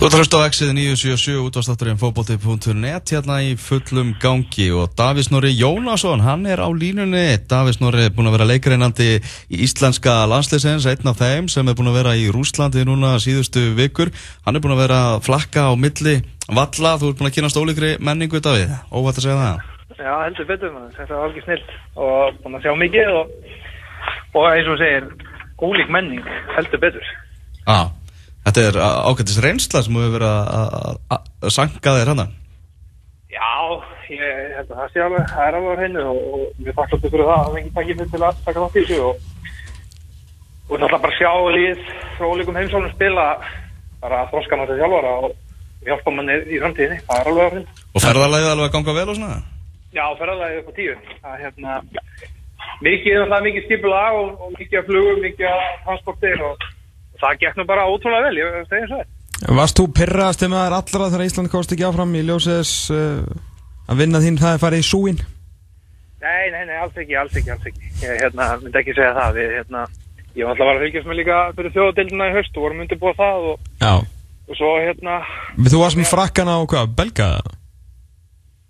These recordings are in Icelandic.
Þú hlusta á Exið 977 útvastátturinn fókbóti.net hérna í fullum gangi og Davís Norri Jónasson, hann er á línunni. Davís Norri er búin að vera leikareinandi í íslenska landsleisins, einn af þeim sem er búin að vera í Rúslandi núna síðustu vikur. Hann er búin að vera flakka á milli valla, þú ert búin að kynast ólíkri menningu Davíð, óvært að segja það. Já, heldur betur maður, þetta er alveg snilt og búin að sjá mikið og, og eins og segir, ólík menning, heldur betur. Já. Þetta er ákveldis reynsla sem hefur verið að sanga þér hana. Já, ég held að það sé alveg, það er alveg að hennu og, og við takkast ykkur það að það fengi takkið til að taka þátt í þessu og og náttúrulega bara sjá líð frá líkum heimsólum spila bara að þróska maður til þjálfara og hjálpa manni í framtíðinni, það er alveg að hennu. Og ferðarlæðið alveg að ganga vel og svona? Já, ferðarlæðið upp á tíu. Það er hérna, mikið, mikið skipulag og, og mikið að flugum, mikið að transportir og það gekk nú bara ótrúlega vel, ég segi þess að Varst þú pyrraðast með þær allra þegar Ísland komst ekki áfram í ljósess uh, að vinna þín það er farið í súin? Nei, nei, nei, alls ekki, alls ekki, alls ekki. Ég hérna, myndi ekki segja það. Við, hérna, ég var alltaf að vera að fylgjast með líka fyrir þjóðadildina í höst og vorum myndið búið það og, og svo hérna Þú varst með frakkana og hvað, belgaða?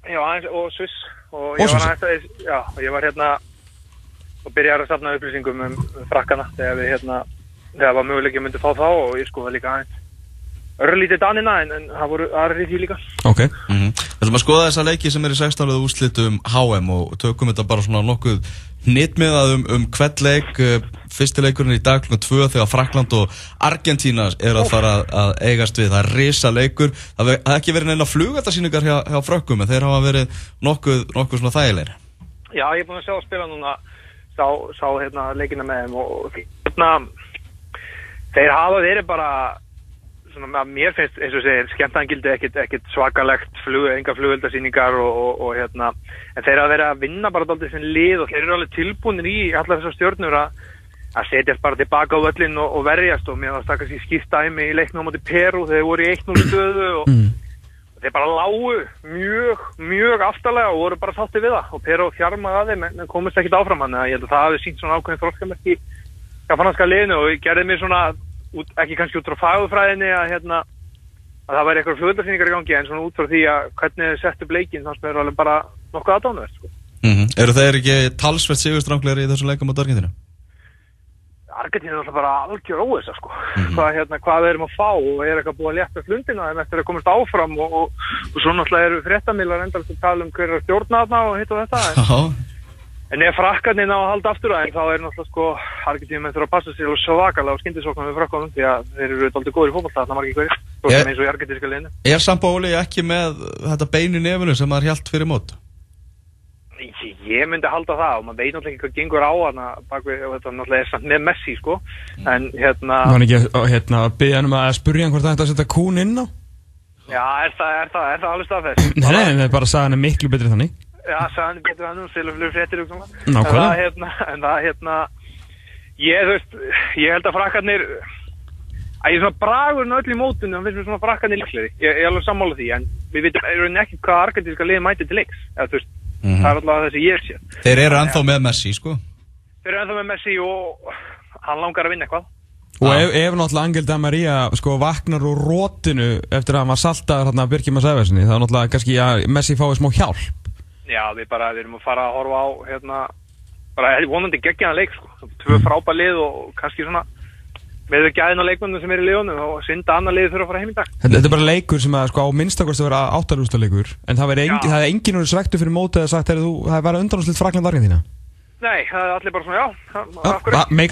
Já, aðeins, og Sviss. Og, og ég var aðeins, já, ég var hérna og byrjaði að safna upplýsingum um frakkana þegar við hérna það var möguleik að myndi fá þá og ég skoða líka aðeins örlítið danina en, en það voru aðrið því líka Ok mm -hmm. Við ætlum að skoða þessa leiki sem er í 16. úrslitum HM og tökum þetta bara svona nokkuð nýttmiðað um, um hvert leik uh, fyrstileikurinn í dag kl. 2 þegar Frakland og Argentina er að fara að, eigast við, það er risa leikur það hef ekki verið neina flugaldarsýningar hjá, hjá frökkum en þeir hafa verið nokkuð, nokkuð svona þægilegri Já, ég er búin að sjá að spila núna sá, sá hérna, leikina með þeim og hérna þeir hafa verið bara svona, mér finnst eins og segir skemmtangildi ekkit svakalegt flug, enga flugöldarsýningar og, og, og hérna en þeir hafa verið að vinna bara alltaf sem lið og þeir eru alveg tilbúinir í allar þessar stjórnur að að setjast bara tilbaka á öllin og, og verjast og mér var það kannski skýrstæmi í leiknum á móti Peru þegar þeir voru í 1-0 stöðu og, mm. og þeir bara lágu mjög, mjög aftalega og voru bara sátti við það og Peru þjarmaði að þeim en komist ekkit áfram hann ég held að það hafi sínt svona ákveðin japanska liðinu og ég gerði mér svona út, ekki kannski út frá fagufræðinni að hérna að það væri eitthvað fljóðarsýningar í gangi en svona út frá því að hvernig þið settu bleikin þá spyrir alveg bara nokkuð aðdánuverð sko. mm -hmm. Eru þeir ekki talsvert sigurstrangleiri í þessum leikum á Argentínu? Argentínu er alltaf bara algjör óvisa sko. mm -hmm. hvað, hérna, hvað við erum að fá og er eitthvað búið að létta flundina en eftir að komast áfram og, og, og svo náttúrulega eru fréttamílar endast að tala um hverja stjórnaðna og hitt og þetta en, En ef frakkarnir ná að halda aftur aðeins þá er náttúrulega sko Argentíum með þurfa að passa sér og svakalega á skindisóknum við frakkanum því að þeir eru alltaf góður í fólkvallta þarna margir hverjir, svo sem eins og í argentíska liðinu. Er Sambóli ekki með þetta beinu nefnu sem það er hjælt fyrir mót? Ég myndi halda það og maður veit náttúrulega ekki hvað gengur á hana bakvið og þetta náttúrulega er samt með Messi sko en hérna... Má hann ekki hérna byggja hann um að spurja hann hvort það ætti að setja kún inn á? Já, er það, er það, er það alveg staðfest? Nei, nei, nei, bara sagði hann er miklu betri þannig. Já, sagði betur hann um fylgflur fréttir en það hérna, en það hérna ég, þú veist, ég held að frakkarnir að ég er svona bragurinn öll í mótunum, þannig finnst mér svona frakkarnir líkleri ég, ég er alveg sammála því, en við veitum ekki hvað argentíska liði mæti til leiks eða, veist, mm -hmm. það er alltaf þessi ég sé. Þeir eru ennþá með Messi, sko. Þeir eru ennþá með Messi og hann langar að vinna eitthvað. Og ef, ef náttúrulega Angel Di Maria sko vaknar úr rótinu eftir að hann var saltaður hérna að Birkjum að Sæfersinni, þá er náttúrulega kannski að Messi fái smá hjálp Já, við bara, við erum að fara að horfa á hérna, bara vonandi geggjana leik sko, tvö frábæð lið og kannski svona með þau gæðina leikmöndum sem er í liðunum og synda annar lið þurfa að fara heim í dag. Þetta er bara leikur sem að sko á minnstakost að vera áttalústa leikur en það er engin, engin úr svektu fyrir mótið að sagt að það er verið undanúslitt frakland Argentína Nei, það er allir bara svona, já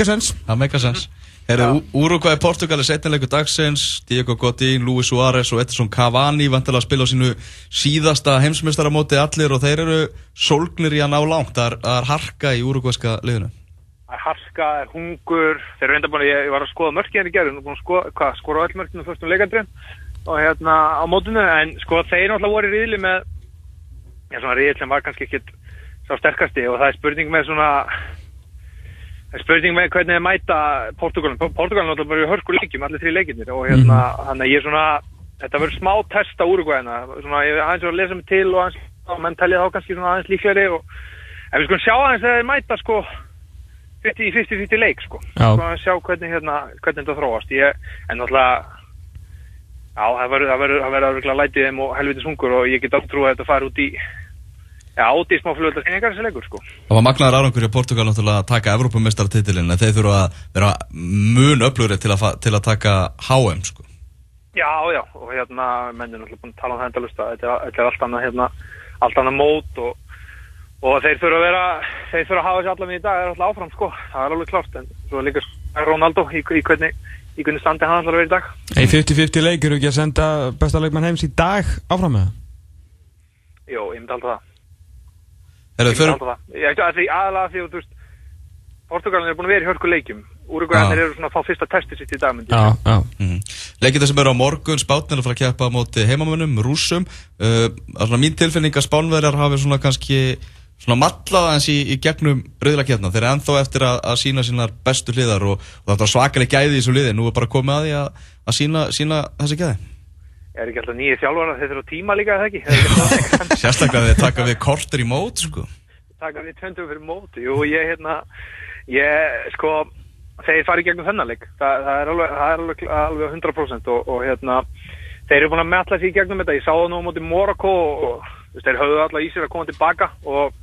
sense. Það make a sense Uruguay, Portugal er setnileiku dagsins, Diego Godín, Luis Suárez og Edson Cavani vantilega að spila á sínu síðasta heimsmyndstaramóti allir og þeir eru solgnir í að ná langt. Það er harka í Uruguayska liðinu. Það er harka, það er hungur, þeir eru enda búin að ég, var að skoða mörkið henni gerðin og skoða, hvað, skora öll mörkinu fyrstum leikandrin og hérna á mótinu en sko þeir náttúrulega voru í riðli með, já svona riðli sem var kannski ekkit svo sterkasti. Og það er spurning með svona spurning með hvernig þið mæta Portugalum Portugalum er bara í hörku leikjum, allir þrjí leikjumir og hérna, mm. hann er ég svona þetta verður smá test á úrugvæðina svona, ég aðeins var að lesa mig til og aðeins og menn tellja þá kannski svona aðeins líklegri og en við skoðum sjá aðeins þegar þið mæta sko í fyrsti fyrsti leik sko, sko sjá hvernig hérna, hvernig þetta þróast. Ég, en náttúrulega Já, það verður, það verður, það verður örugglega lætið þeim og helvitis hungur og ég get aldrei trú að þetta fari út í, já, út í smá fljóðlega skynningar þessi leikur, sko. Það var magnaður árangur í Portugal náttúrulega að taka Evrópumestartitilinn en þeir þurfa að vera mun öflugri til til að taka HM sko. Já, já, og hérna, menn er náttúrulega búin að tala um það endalust að þetta, er allt annað, hérna, allt annað mót og, og þeir þurfa að vera, þeir þurfa að hafa sér allavega í dag, það er alltaf áfram, sko, það er alveg klart, en svo er líka Ronaldo í, í hvernig, í hvernig standi hann ætlar að vera í dag. Ei 50-50 leik, eru ekki að senda besta leikmann heims í dag áfram með það? Jó, ég myndi alltaf það. Ég alltaf það. Ég, að því aðalega því, þú veist, Portugalin er búin að vera í hörku leikjum. Úrugvæðanir eru svona að fá fyrsta testi sitt í dag, myndi ég Já, já. mm. Leikir það sem eru á morgun, Spátnir að fara að keppa á móti heimamönnum, rússum uh, Svona mín tilfinning að spánverjar hafi svona kannski svona mallaða eins í, í gegnum breyðlaketna Þeir eru ennþá eftir að, að sína sínar bestu hliðar og, og það er svakalega gæði í þessu liði Nú er bara komið að því að, að sína, sína þessi gæði Er ekki alltaf nýju þjálfara, þeir þurfa tíma líka, eða ekki? Sérstaklega þeir taka við korter í mót sko. taka við tvöndum fyrir móti Jú, ég, hérna, ég, sko, þeir fari gegnum þennan leik það, er alveg, það er alveg, alveg 100% og, og hérna, þeir eru búin að metla í gegnum þetta, ég sá það nú á móti Morocco og, þeir höfðu alltaf í sér að koma tilbaka og,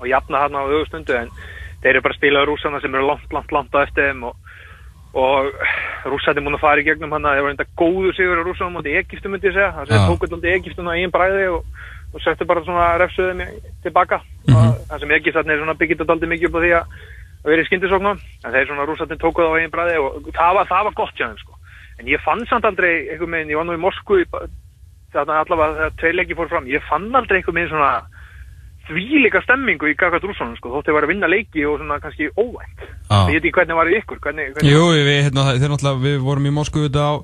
og jafna hann á auðvustundu en þeir eru bara að spila rússana sem eru langt, langt, langt á eftir þeim og, og rússætti múin að fara í gegnum hann að þeir var enda góður sigur á rússanum móti Egiptu myndi ég segja, það sem Já. ja. tók alltaf Egiptuna í einn bræði og, og settu bara svona refsuðum tilbaka Mhm. og það sem Egiptarnir er svona að daldi mikið upp á því að vera í skyndisóknum en þeir svona rússættin tóku það á einn bræði og það var, það var gott hjá þeim sko en ég fann samt aldrei einhver meginn, ég var nú í ba- þarna allavega þegar tvei leiki fór fram ég fann aldrei einhver meginn svona þvílika stemmingu í Gagat Rússanum sko, þótt þeir var að vinna leiki og svona kannski óvænt Ah. ég veit ekki hvernig var í ykkur hvernig, hvernig Jú, við, hérna, það- þeir náttúrulega, við vorum í Moskvu þetta á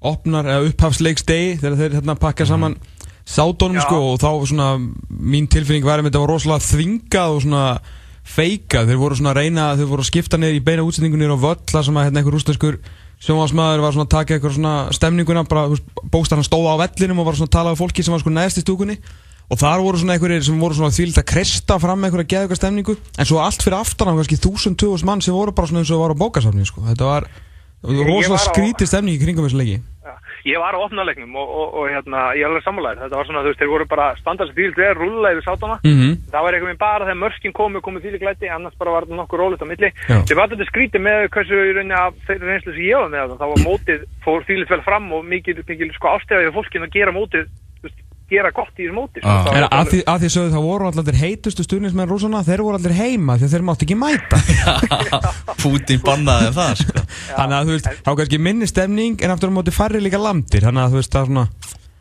opnar, eða upphafsleiksdegi þegar þeir hérna pakka saman sátónum Já. sko og þá svona mín tilfinning var að þetta var rosalega þvingað og svona feikað, þeir voru svona að reyna þeir voru að skipta niður í beina útsendingu niður á völl þar sem að hérna einhver rústenskur sjónvarsmaður var svona að taka eitthvað svona stemninguna bara bókstarna stóða á vellinum og var svona að tala við fólki sem var sko neðst í stúkunni og þar voru svona einhverjir sem voru svona þvílitt að kresta fram einhverja geðuga stemningu. En svo allt fyrir aftan á kannski 1000-2000 mann sem voru bara svona eins og var á bókasafni sko. þetta var, rosalega skrítið stemning í kringum þessu leiki. Já, ég var á opnalegnum og, og, og hérna, ég er alveg sammálaður. Þetta var svona, þú veist, þeir voru bara standast því þeir rúlla yfir sátana. Mhm. það var einhvern veginn bara þegar mörkin komu komið því glæti, annars bara var þetta nokkuð rólegt á milli. Þeir var þetta skrítið með hversu í rauninni sko að gera gott í þessu móti sko. Ah. Það var En þetta að því, að því sögðu það voru allir heitustu stuðnismenn rúsana, þeir voru allir heima því að þeir mátt ekki mæta Pútin bannaði það sko. Þannig að þú veist, þá kannski minni stemning en aftur á móti færri líka landir Þannig að þú veist, það er svona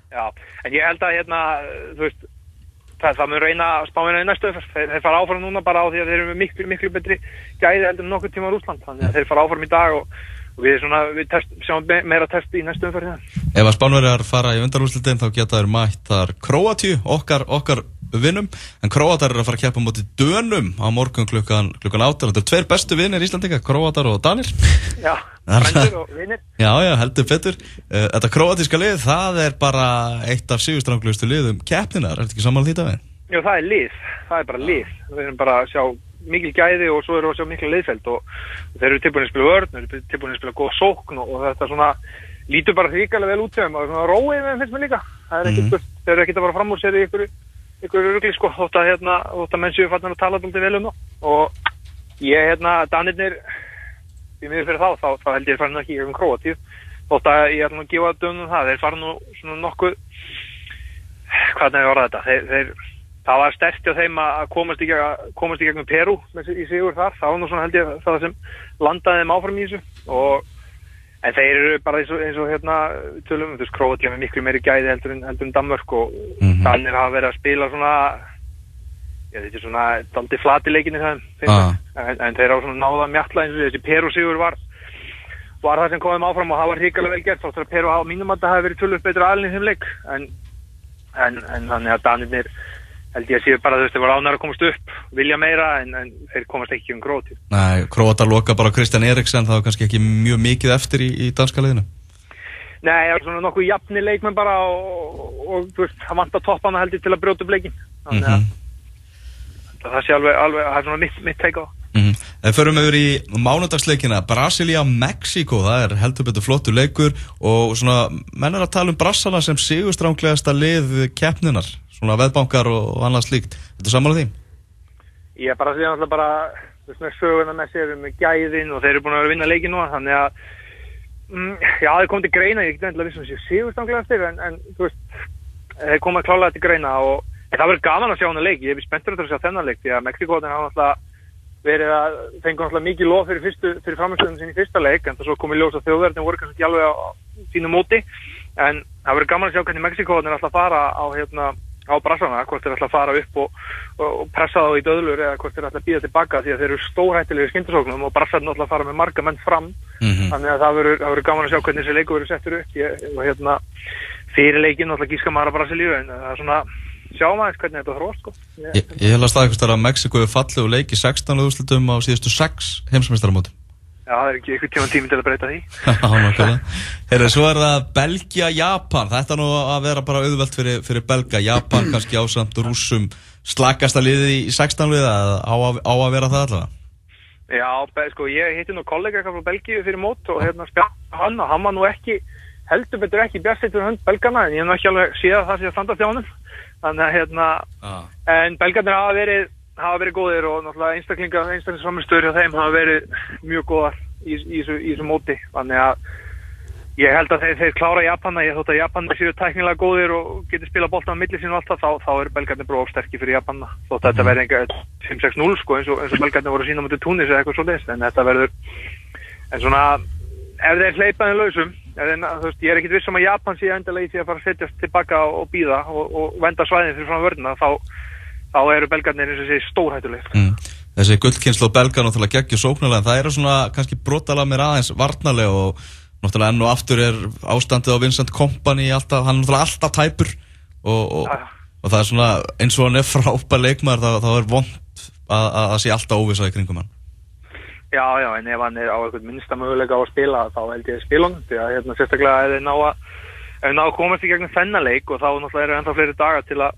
Já, en ég held að hérna, þú veist, það, það mun reyna spáina í næstu öfers. Þeir, þeir fara áfram núna bara á því að þeir eru með miklu, miklu betri gæði heldur en nokkur tíma Rúsland. Þannig að þeir fara áfram í dag og við, svona, við test, sjáum me- meira test í næstu öfers. Ef að spánverjar fara í undarúslitin þá geta þeir mætt þar Króatíu, okkar, okkar vinnum en Króatar eru að fara að keppa móti Dönum á morgun klukkan, klukkan áttur þetta er tveir bestu vinnir Íslandinga, Króatar og Danir Já, Það er- frændur og vinnir. Já, já, heldur betur Eh, Þetta króatíska lið, það er bara eitt af sigurstranglustu liðum keppninar, er þetta ekki saman því það við? Já, það er lið. Það er bara lið. Við erum bara að sjá mikil gæði og svo við að sjá mikil liðfæld og, þeir eru tilbúin að spila vörn, þeir eru tilbúin að spila góð sókn og, þetta svona lítur bara hrikalega vel út hjá þeim. Og svona róið með þeim finnst mér líka. Er mm. þeir eru ekkert að fara fram úr sér í ykkur, ykkur rugli sko, þótt að hérna, þótt að menn séu fannar að tala dálítið vel um það og ég hérna, Danirnir í miður fyrir þá, þá, þá held ég farin ekki um Króatíu. Þótt að ég ætla nú að gefa dömnum það, þeir fara nú svona nokkuð hvernig var þetta? Þeir, þeir, það var sterkt hjá þeim að komast í, komast í gegnum Peru í sigur þar, það var nú svona held ég það sem landaði þeim áfram í þessu og en þeir eru bara eins og, eins og hérna tölum, þú veist, Króatía með miklu meiri gæði heldur en, heldur en Danmörk og mm Mhm. Danir hafa verið að spila svona já, þetta er svona daldi flati leikinni þeim Ah. en, en þeir á svona náða mjalla eins og þessi Peru sigur var var það sem komum áfram og það var hrikalega vel gert þáttur að Peru hafa mínum að það hafi verið tölvöld betur aðlinn í þeim leik en, en, en þannig að Danirnir held ég að séu bara þú veist þeir voru ánæður að komast upp vilja meira en, en þeir komast ekki um gróti Nei, króatar loka bara á Kristján Eriksen það var kannski ekki mjög mikið eftir í, í danska liðinu. Nei, það er svona nokkuð jafni leikmenn bara og, og, þú veist, það vant að toppa hana heldur til að brjóta upp leikin þannig að Mhm. það sé alveg, alveg það er svona mitt, mitt teika á það. mm En förum við yfir í mánudagsleikina Brasilia-Mexiko, það er heldur betur flottu leikur og svona menn er að tala um brassana sem sigurstránglegasta lið keppninar, svona veðbankar og annað slíkt. Þetta er samanlega því? Ég er bara að segja alltaf bara með söguna með sér um gæðin og þeir eru búin að vera að vinna leiki nú þannig að mm, já það kom til greina ég get nefnilega vissum sér sigurstránglegastir en, en þú veist þeir koma klálega til greina og það verður gaman að sjá hana leik ég er spenntur að sjá þennan leik því að Mexikóðin hafa alltaf verið að fengi alltaf mikið lof fyrir, fyrstu, fyrir framhengstöðum sinni í fyrsta leik en það svo komið ljós að þjóðverðin voru kannski alveg á sínu móti en það verður gaman að sjá hvernig Mexikóðin er alltaf að fara á, hérna, á brassana, hvort þeir alltaf að fara upp og, og pressa þá í döðlur eða hvort þeir alltaf að býða tilbaka því að þeir eru stórhættilegir skindasóknum og brassarinn alltaf að fara með marga menn fram Mm -hmm. þannig að það verður, gaman að sjá hvernig þessi leiku verður settur upp ég, og hérna fyrir leikin alltaf gíska maður að Brasilíu en það er svona sjáum aðeins hvernig þetta þróst sko. ég, Ég, held að staðið að Mexiko hefur fallið og leikið 16 úrslutum á síðustu 6 heimsmeistaramóti. Já, það er ekki eitthvað tíma tími til að breyta því Herra, svo er það Belgia-Japan. Þetta er nú að vera bara auðvelt fyrir, fyrir Belga. Japan kannski ásamt rússum slakasta liðið í 16 liða á, að- á að vera það allavega. Já, sko, ég hitti nú kollega frá Belgíu fyrir mót og hérna spjall hann og hann var nú ekki heldur betur ekki björnsittur hönd belgana en ég hef nú ekki alveg séð að það sé að standa þjónum þannig að hérna Ah. en belgarnir hafa verið hafa verið góðir og náttúrulega einstaklinga einstaklingsframistöður hjá þeim hafa verið mjög góðar í, þessu- móti. Þannig að ég held að þeir, þeir klára Japana, ég þótt að Japanir séu tæknilega góðir og getur spila boltan á milli sín og alltaf, þá, þá eru belgarnir bara ofsterki fyrir Japana, þótt að þetta verði enga 5-6-0 sko, eins og, eins og belgarnir voru sína mútið túnis eða eitthvað svo leist, en þetta verður en svona, ef þeir hleypaði lausum, ef þeir, þú veist, ég er ekkit viss um að Japan sé endilega í því að fara að setjast tilbaka og býða og, og venda svæðin fyrir frá vörðina, þá, þá eru belgarnir eins og sé stórhættulegir. Mm. Þessi gullkynslu og Belga náttúrulega geggjur sóknarlega en það eru svona kannski brotalega mér aðeins varnarlega og náttúrulega enn og aftur er ástandið á Vincent Kompany alltaf, hann er náttúrulega alltaf tæpur og, og, Já. og það er svona eins og hann er frábær leikmaður þá, þá er vond að, að, að sé alltaf óvisa í kringum hann Já, já, en ef hann er á einhvern minnsta möguleika á að spila þá held ég hann því að hérna sérstaklega ef þeir ná að komast í gegnum þennan leik og þá náttúrulega eru ennþá fleiri dagar til að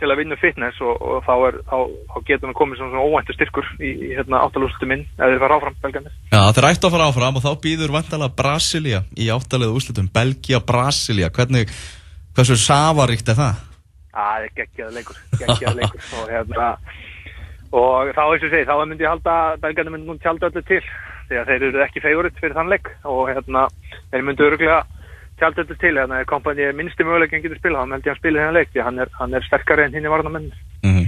til að vinna fitness og, og þá, er, þá, þá getur hann komið svona, svona óvæntu styrkur í, í hérna áttalústum minn ef þeir fara áfram belgarnir. Já, þeir ættu að fara áfram og þá býður vantalega Brasilia í áttalega úrslitum Belgia, Brasilia, hvernig hversu safaríkt er það? Það er geggjaða leikur, geggjaða leikur og hérna og þá eins og segi, þá myndi ég halda að belgarnir myndi nú tjálta öllu til því að þeir eru ekki feyuritt fyrir þann leik og hérna þeir myndi öruglega tjálta öllu til hérna er kompanið minnsti möguleikin getur spilað, þá myndi ég hann spila þennan leik því að hann er, hann er sterkari en hinn í varnamenn Mm -hmm.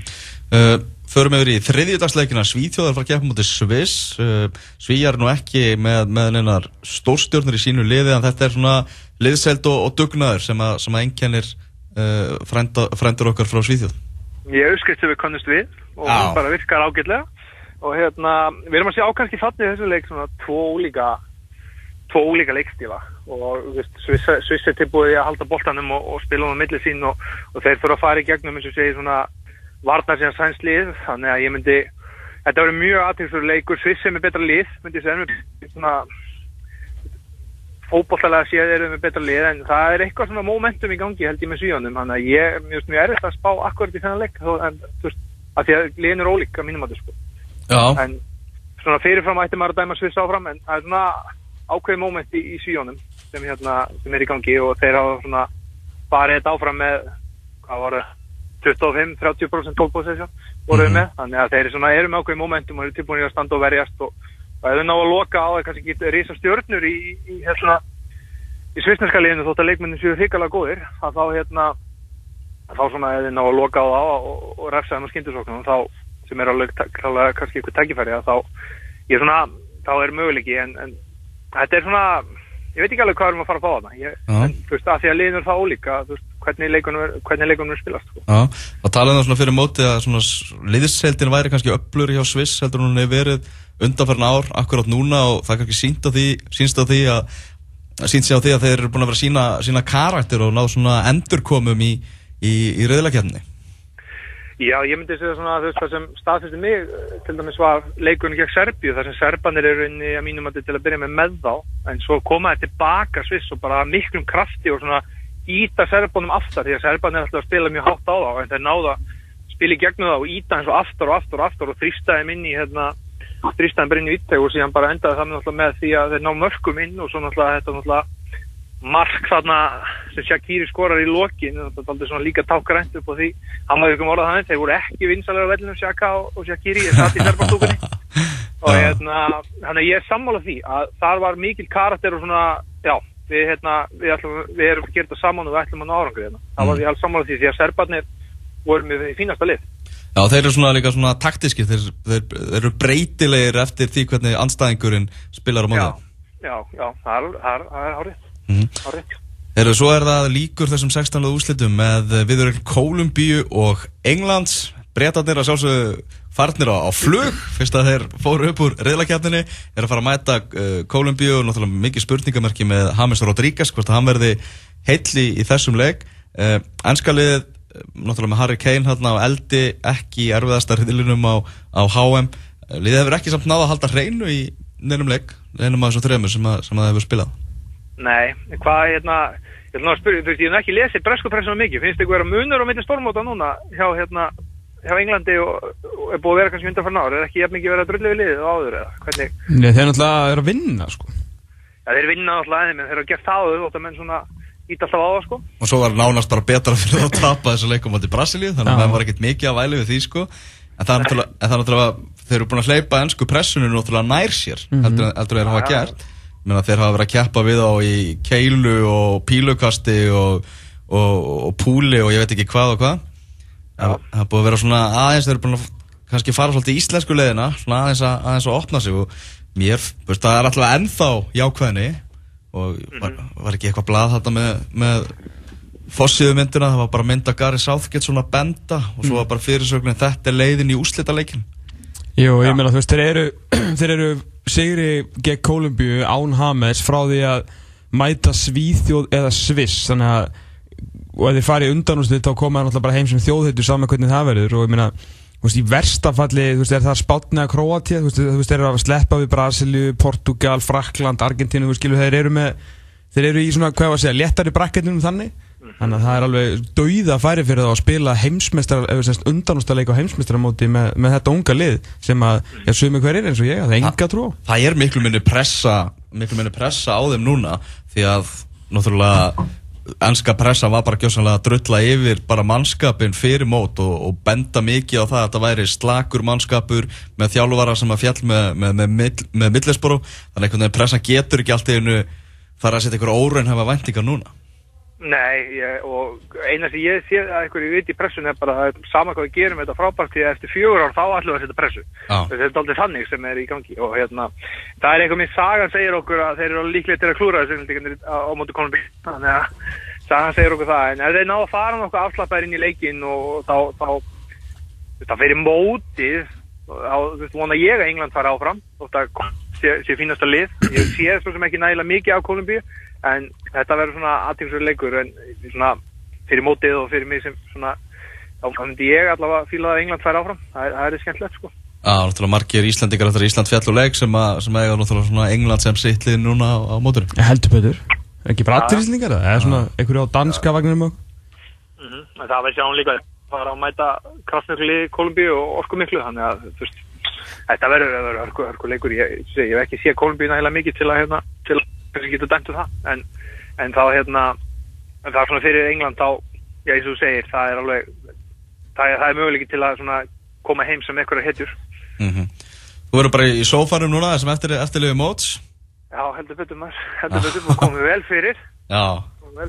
uh, förum yfir í þriðjudagsleikina. Svíþjóðar frá keppum mútið Sviss. Uh, Svíjar nú ekki með, með neinar stórstjórnur í sínu liði en þetta er svona liðselt og, og dugnaður sem að, sem að einkennir uh, frændur okkar frá Svíþjóð. Ég auðskrift sem við kannast við og hann bara virkar ágætlega. Og hérna, við erum að sjá kannski þannig í þessu leik svona tvo ólíka tvo ólíka leikstíla og Sviss, er tilbúið að halda boltanum og, og spila hann á milli sín og, og þeir fyrir að fara í gegnum eins og segir svona varnar síðan sænslið þannig að ég myndi þetta verður mjög aðtilsfjörður leikur. Sviss er með betra lið myndi segja. Með svona fótbollalega séð eru með betra lið en það er eitthvað svona momentum í gangi held ég með svíðanum þannig að ég, mjög, mjög erfitt að spá akkurat í þennan leik þó, en þú veist, að því að liðin er ólík að mínum að sko. En svona fyrirfram ætti maður að dæma Sviss áfram en það er svona ákveðið moment í, í svíðanum sem, hérna, sem er í gangi og þeir hafa farið þetta áfram með hvað voru 25-30% tólpósessjón voru við Mhm. með þannig að þeir eru með ákveðið momentum og eru tilbúinir að standa og verjast og, og ef þau ná að loka á það kannski getur risa stjörnur í, í, í hérna í svisneska liðinu þótt að leikmennin séu hrikalega góðir að þá hérna að þá svona ef þið ná að loka á það og, og, og refsa þeim á skyndisóknum þá sem er alveg kannski eitthvað tækifæri að þá ég er svona þá er möguleiki en, en þetta er svona ég veit ekki alveg hvað erum að fara að fá þarna. Ég, en þú veist að því að liðinu er það ólíka veist hvernig leikunum er, hvernig leikunum er spilast sko. já. Það talaði það svona fyrir móti að svona liðsheildin væri kannski öflur hjá Sviss heldur hún hefur verið undanferðin ár akkurát núna og það er kannski sínt á því sínst á því að sínt sig á því að þeir eru búin að vera að sína, sína karakter og ná svona endurkomum í, í, í reyðlakefni Já, ég myndi segja svona að þú veist það sem staðfyrstu mig til dæmis var leikunum gegn Serbíu þar sem Serbanir eru inn í að mínum að til að byrja með með þá en svo koma þeir tilbaka Sviss og bara miklum krafti og svona íta Serbanum aftar því að Serbanir er alltaf að spila mjög hátt á þá en þeir náða í gegnum það og íta eins og aftar og aftar og aftar og þrýsta þeim inn í hérna þrýstaðan bara inn í vitteg og síðan bara endaði það með því að þeir ná mörgum inn og svo þetta náttúrulega mark þarna sem Shaqiri skorar í lokin þetta er aldrei svona líka tákgrænt upp á því. Hann var ykkur orðað þannig, þeir voru ekki vinsalega á vellinu Shaka og, og Shaqiri, ég satt í þerfastúkunni og hérna þannig að ég er sammála því að þar var mikil karakter og svona, já við, hérna, við, ætlum, við erum að gera þetta saman og við ætlum að ná árangur hérna, það var Mm. því alls sammála því því að serbarnir voru með fínasta lið. Já, þeir eru svona líka svona taktíski þeir, þeir, þeir eru breytilegir eftir því hvernig anstæðingurinn spilar á móti. Já, já, já, það er, það er, það er Mhm. árið Þeir svo er það líkur þessum 16. úrslitum með viðurinn Kólumbíu og Englands. Breytanir að sjálfsögðu farnir á, á flug fyrst að þeir fóru upp úr reyðlakefninni er að fara að mæta uh, Kólumbíu og náttúrulega mikið spurningamerki með James Rodríguez hvort að hann verði heilli í þessum leik. Uh, Enskalið náttúrulega með Harry Kane hérna á eldi ekki í erfiðasta reyðlunum á, á HM liðið hefur ekki samt náða að halda hreinu í neinum leik, neinum af þessum þremur sem, að, sem að það hefur spilað Nei, hvað hérna ég ætla að spyrja, þú veist, ég hef ekki lesið bresku pressuna mikið, finnst þið vera munur á milli stormóta núna hjá hérna hjá Englandi og, og er búið að vera kannski undan fyrir náður, er ekki jafn mikið verið að drullu við liðið og áður eða hvernig, Nei, þeir náttúrulega eru að vinna sko. ja, þeir vinna alltaf aðeins, menn þeir eru að gera það og þetta menn svona ít alltaf á það sko. Og svo var nánast bara betra fyrir að tapa þessu leikum átti Brasilíu, þannig að Já. það var ekkert mikið að væli við því sko. En það er náttúrulega, en það er náttúrulega þeir eru búin að hleypa ennsku pressunum náttúrulega nær sér heldur, heldur þeir hafa Já, já. gert Menna, þeir hafa verið að keppa við á í keilu og pílukasti og, og, og púli og ég veit ekki hvað og hvað. Það það er búið að vera svona aðeins þeir eru búin að kannski fara svolítið í íslensku leiðina svona aðeins að, aðeins að opna sig og mér, veist, það er alltaf ennþá jákvæðni og var, var ekki eitthvað blað þetta með, með fossiðu myndina, það var bara mynd að Gary Southgate svona benda og svo var bara fyrirsögnin þetta er leiðin í úrslitaleikin Jú, ég meina þú veist, þeir eru, þeir eru sigri gegn Kólumbíu án Hames frá því að mæta Svíþjóð eða Sviss. Þannig að og ef þeir farið undan úr þá koma það náttúrulega bara heim sem þjóðheitur saman hvernig það verður. Og ég meina þú veist, í versta falli, þú veist, er það spátni að Króatía, þú veist, þú veist, þeir eru að sleppa við Brasilíu, Portugal, Frakland, Argentínu, þú veist, þeir eru með þeir eru í svona, hvað var að segja, léttari brakketunum þannig þannig að það er alveg dauða færi fyrir þá að spila semst undanústaleik á heimsmeistaramóti með, með þetta unga lið sem að, já, sumi hverjir eins og ég, það er enga trú á. það er miklu minni pressa miklu minni pressa á þeim núna því að náttúrulega ennska pressa var bara gjósanlega að drulla yfir bara mannskapin fyrir mót og, og benda mikið á það að þetta væri slakur mannskapur með þjálfvara sem að fjall með, með, með, með, með millisboru þannig að pressa getur ekki allt í einu fara að setja ykkur óraun hafa væntingar núna Nei, ég, og eina sem ég sé að einhverju viti í pressun er bara að sama hvað við gerum þetta frábært því að eftir fjögur ár þá ætlum við að setja pressu. Já. Þetta er aldrei þannig sem er í gangi og hérna, það er eitthvað minn sagan segir okkur að þeir eru líklega til að klúra þessu á, á móti konum þannig að sagan segir okkur það en ef þeir ná að fara nokkuð afslappaðir inn í leikin og þá, þá, þá fyrir mótið þá vona ég að England fara áfram og það sé, sé fínasta lið ég sé sem ekki nægilega mikið af Kolumbíu en þetta verður svona aðtímsverður leikur en svona fyrir mótið og fyrir mig sem svona þá myndi ég allavega fíla að England fara áfram. Það, er- það er skemmtilegt sko. Já, náttúrulega margir Íslandingar eftir Ísland fjall og leik sem, að, sem eiga náttúrulega svona England sem sittlið núna á, á móturum Ég heldur betur. Er ekki bara allir íslendingar það? Eða svona einhverju á danska vagninum og... mm en það verður sjáum líka að fara að mæta kraftmikli Kolumbíu og orku miklu þannig að veist þetta verður að vera hörku, hörku leikur ég, ég, ég hef ekki séð Kolumbíu nægilega mikið til að hérna, til að kannski geta dæmt um það. En, en þá hérna en það er svona fyrir England þá já eins og þú segir það er alveg það er, það er möguleiki til að koma heim sem einhverja hetjur. Mm Þú verður bara í sófanum núna þessum eftir, eftirliðu móts? Já heldur betur maður. Heldur betur og komið vel fyrir. Já,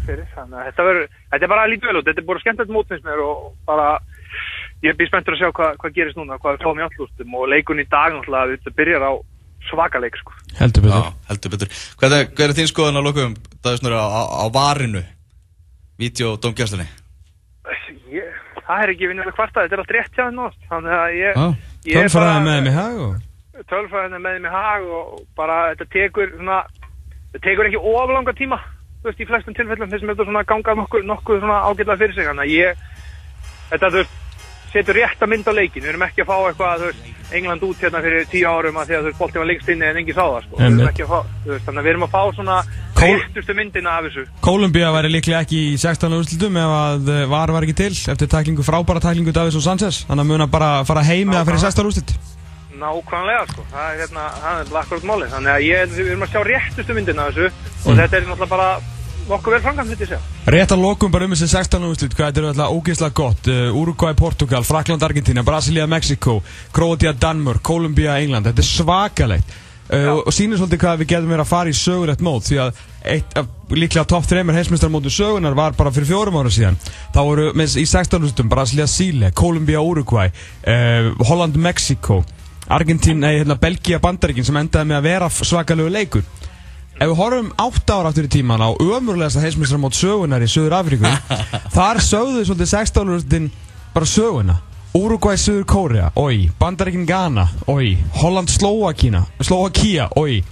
fyrir að þetta verður þetta er bara að líta vel út. Þetta er bara skemmtilegt mótnins mér og bara ég býð spenntur að sjá hvað, hvað gerist núna hvað við fáum í allústum og leikun í dag náttúrulega þetta byrjar á svakaleik sko. Heldur já, betur. heldur betur. Hvað er, hvað er þín skoðan að lokum Davísnur á, á, á varinu? Vídeó dómgjastunni ég, það er ekki vinnur kvarta þetta er allt rétt hjá henn þannig að ég, Já, ég er Tölfræði bara- með þeim í hag og... tölfræðin er með þeim í hag og bara þetta tekur svona, þetta tekur ekki oflanga tíma þú veist, í flestum tilfellum þessum þetta svona ganga nokkuð, nokkuð svona ágætlega fyrir sig. Þannig að ég þetta þú veist, setur rétt að mynda leikin við erum ekki að fá eitthvað, veist England út hérna fyrir tíu árum að því að boltið var lengst inni en engi sá það, sko. Við erum ekki að fá, veist, þannig að við erum að fá svona Kól- réttustu myndina af þessu. Kólumbía væri líklega ekki í 16. úrslutum ef að eh, var var ekki til eftir taklingu, frábæra taklingu Davís og Sanchez. Þannig að muna bara fara heim eða fyrir 16. úrslut nákvæmlega sko, það er hérna, það er akkurat máli, þannig að ég, við erum að sjá réttustu myndina af þessu og þetta er náttúrulega bara nokkuð vel framkvæmt, þetta ég segja. Rétt að lokum bara um þessi 16. úrslit, hvað þetta er alltaf ógeðslega gott uh, Uruguay, Portugal, Frakland, Argentina, Brasilia, Mexiko Kroatia, Danmörk, Kolumbia, England Þetta er svakalegt uh, og sýnir svolítið hvað við getum verið að fara í sögulegt mót því að eitt af líklega topp 3 heimsmyndstarmótu sögunar var bara fyrir fjórum ára síðan þá voru með, í 16. úrslitum Brasilia, Síle, Kolumbia, Uruguay uh, Holland, Mexiko Argentina, nei, hérna, Belgia, Bandaríkin sem endaði með að vera svakalegu leikur Ef við horfum 8 ára aftur í tíman á ömurlegasta heimsmyndstarmót sögunar í Söður Afríku þar sögðu svolítið 16. úrslitin bara söguna. Uruguay, Söður Kórea, oi. Bandaríkin Ghana, oi. Holland, Slovakína, Slovakia, oi.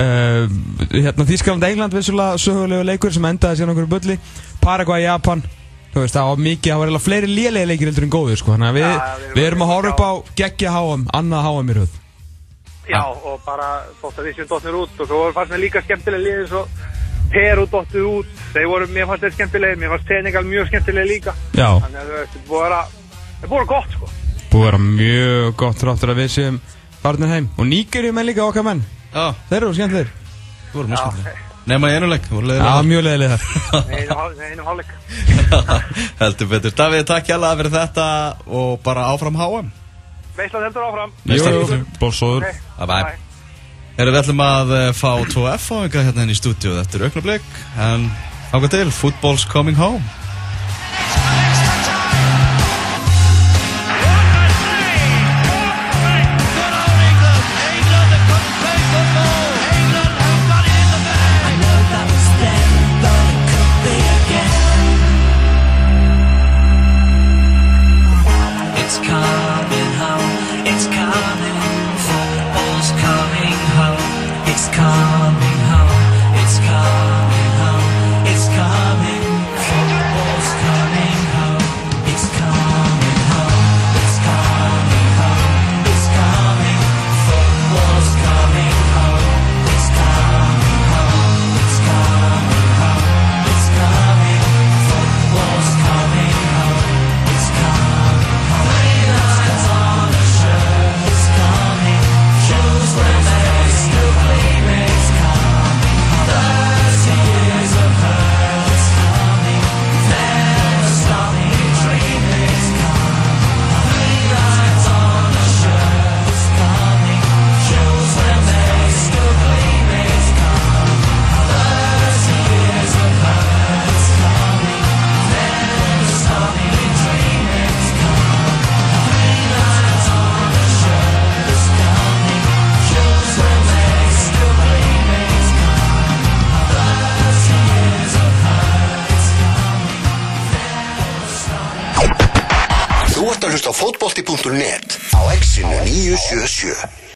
Uh, hérna, Þískaland, England vissulega sögulegu leikur sem endaði síðan okkur bulli. Paraguay, Japan. Þú veist, það var mikið, það var fleiri lélega leikir heldur en góður, sko, þannig að við, Já, já, við við erum að horfa upp á geggja háum, annað háum í röð Já, og bara þótt að við séum dotnir út og svo voru fannst mér líka skemmtilega liðið svo Peru dottir út, þeir voru, mér fannst þeir skemmtilega, mér fannst Senegal mjög skemmtilega líka. Já, Þannig að þetta búið að vera, þetta búið að vera gott sko. Búið að vera mjög gott þráttur að við séum farnir heim. Og nýgerjum er líka okkar menn, Já, þeir eru skemmtilegir. Þú voru mjög skemmtileg Nefna í einu leik, þú voru Já, leiðilega mjög leiðileg þar. Nei, einum hál- nei, einum hálfleik. Heldur betur. Davíð, takk hjálpa fyrir þetta og bara áfram HM Veislan heldur áfram. Bólsóður Bye bye. Erum við ætlum að eh, fá 2F á einhverja hérna inn í stúdíu Þetta er auknablik En ákveð til, football's coming home fótbolti.net á exinu 977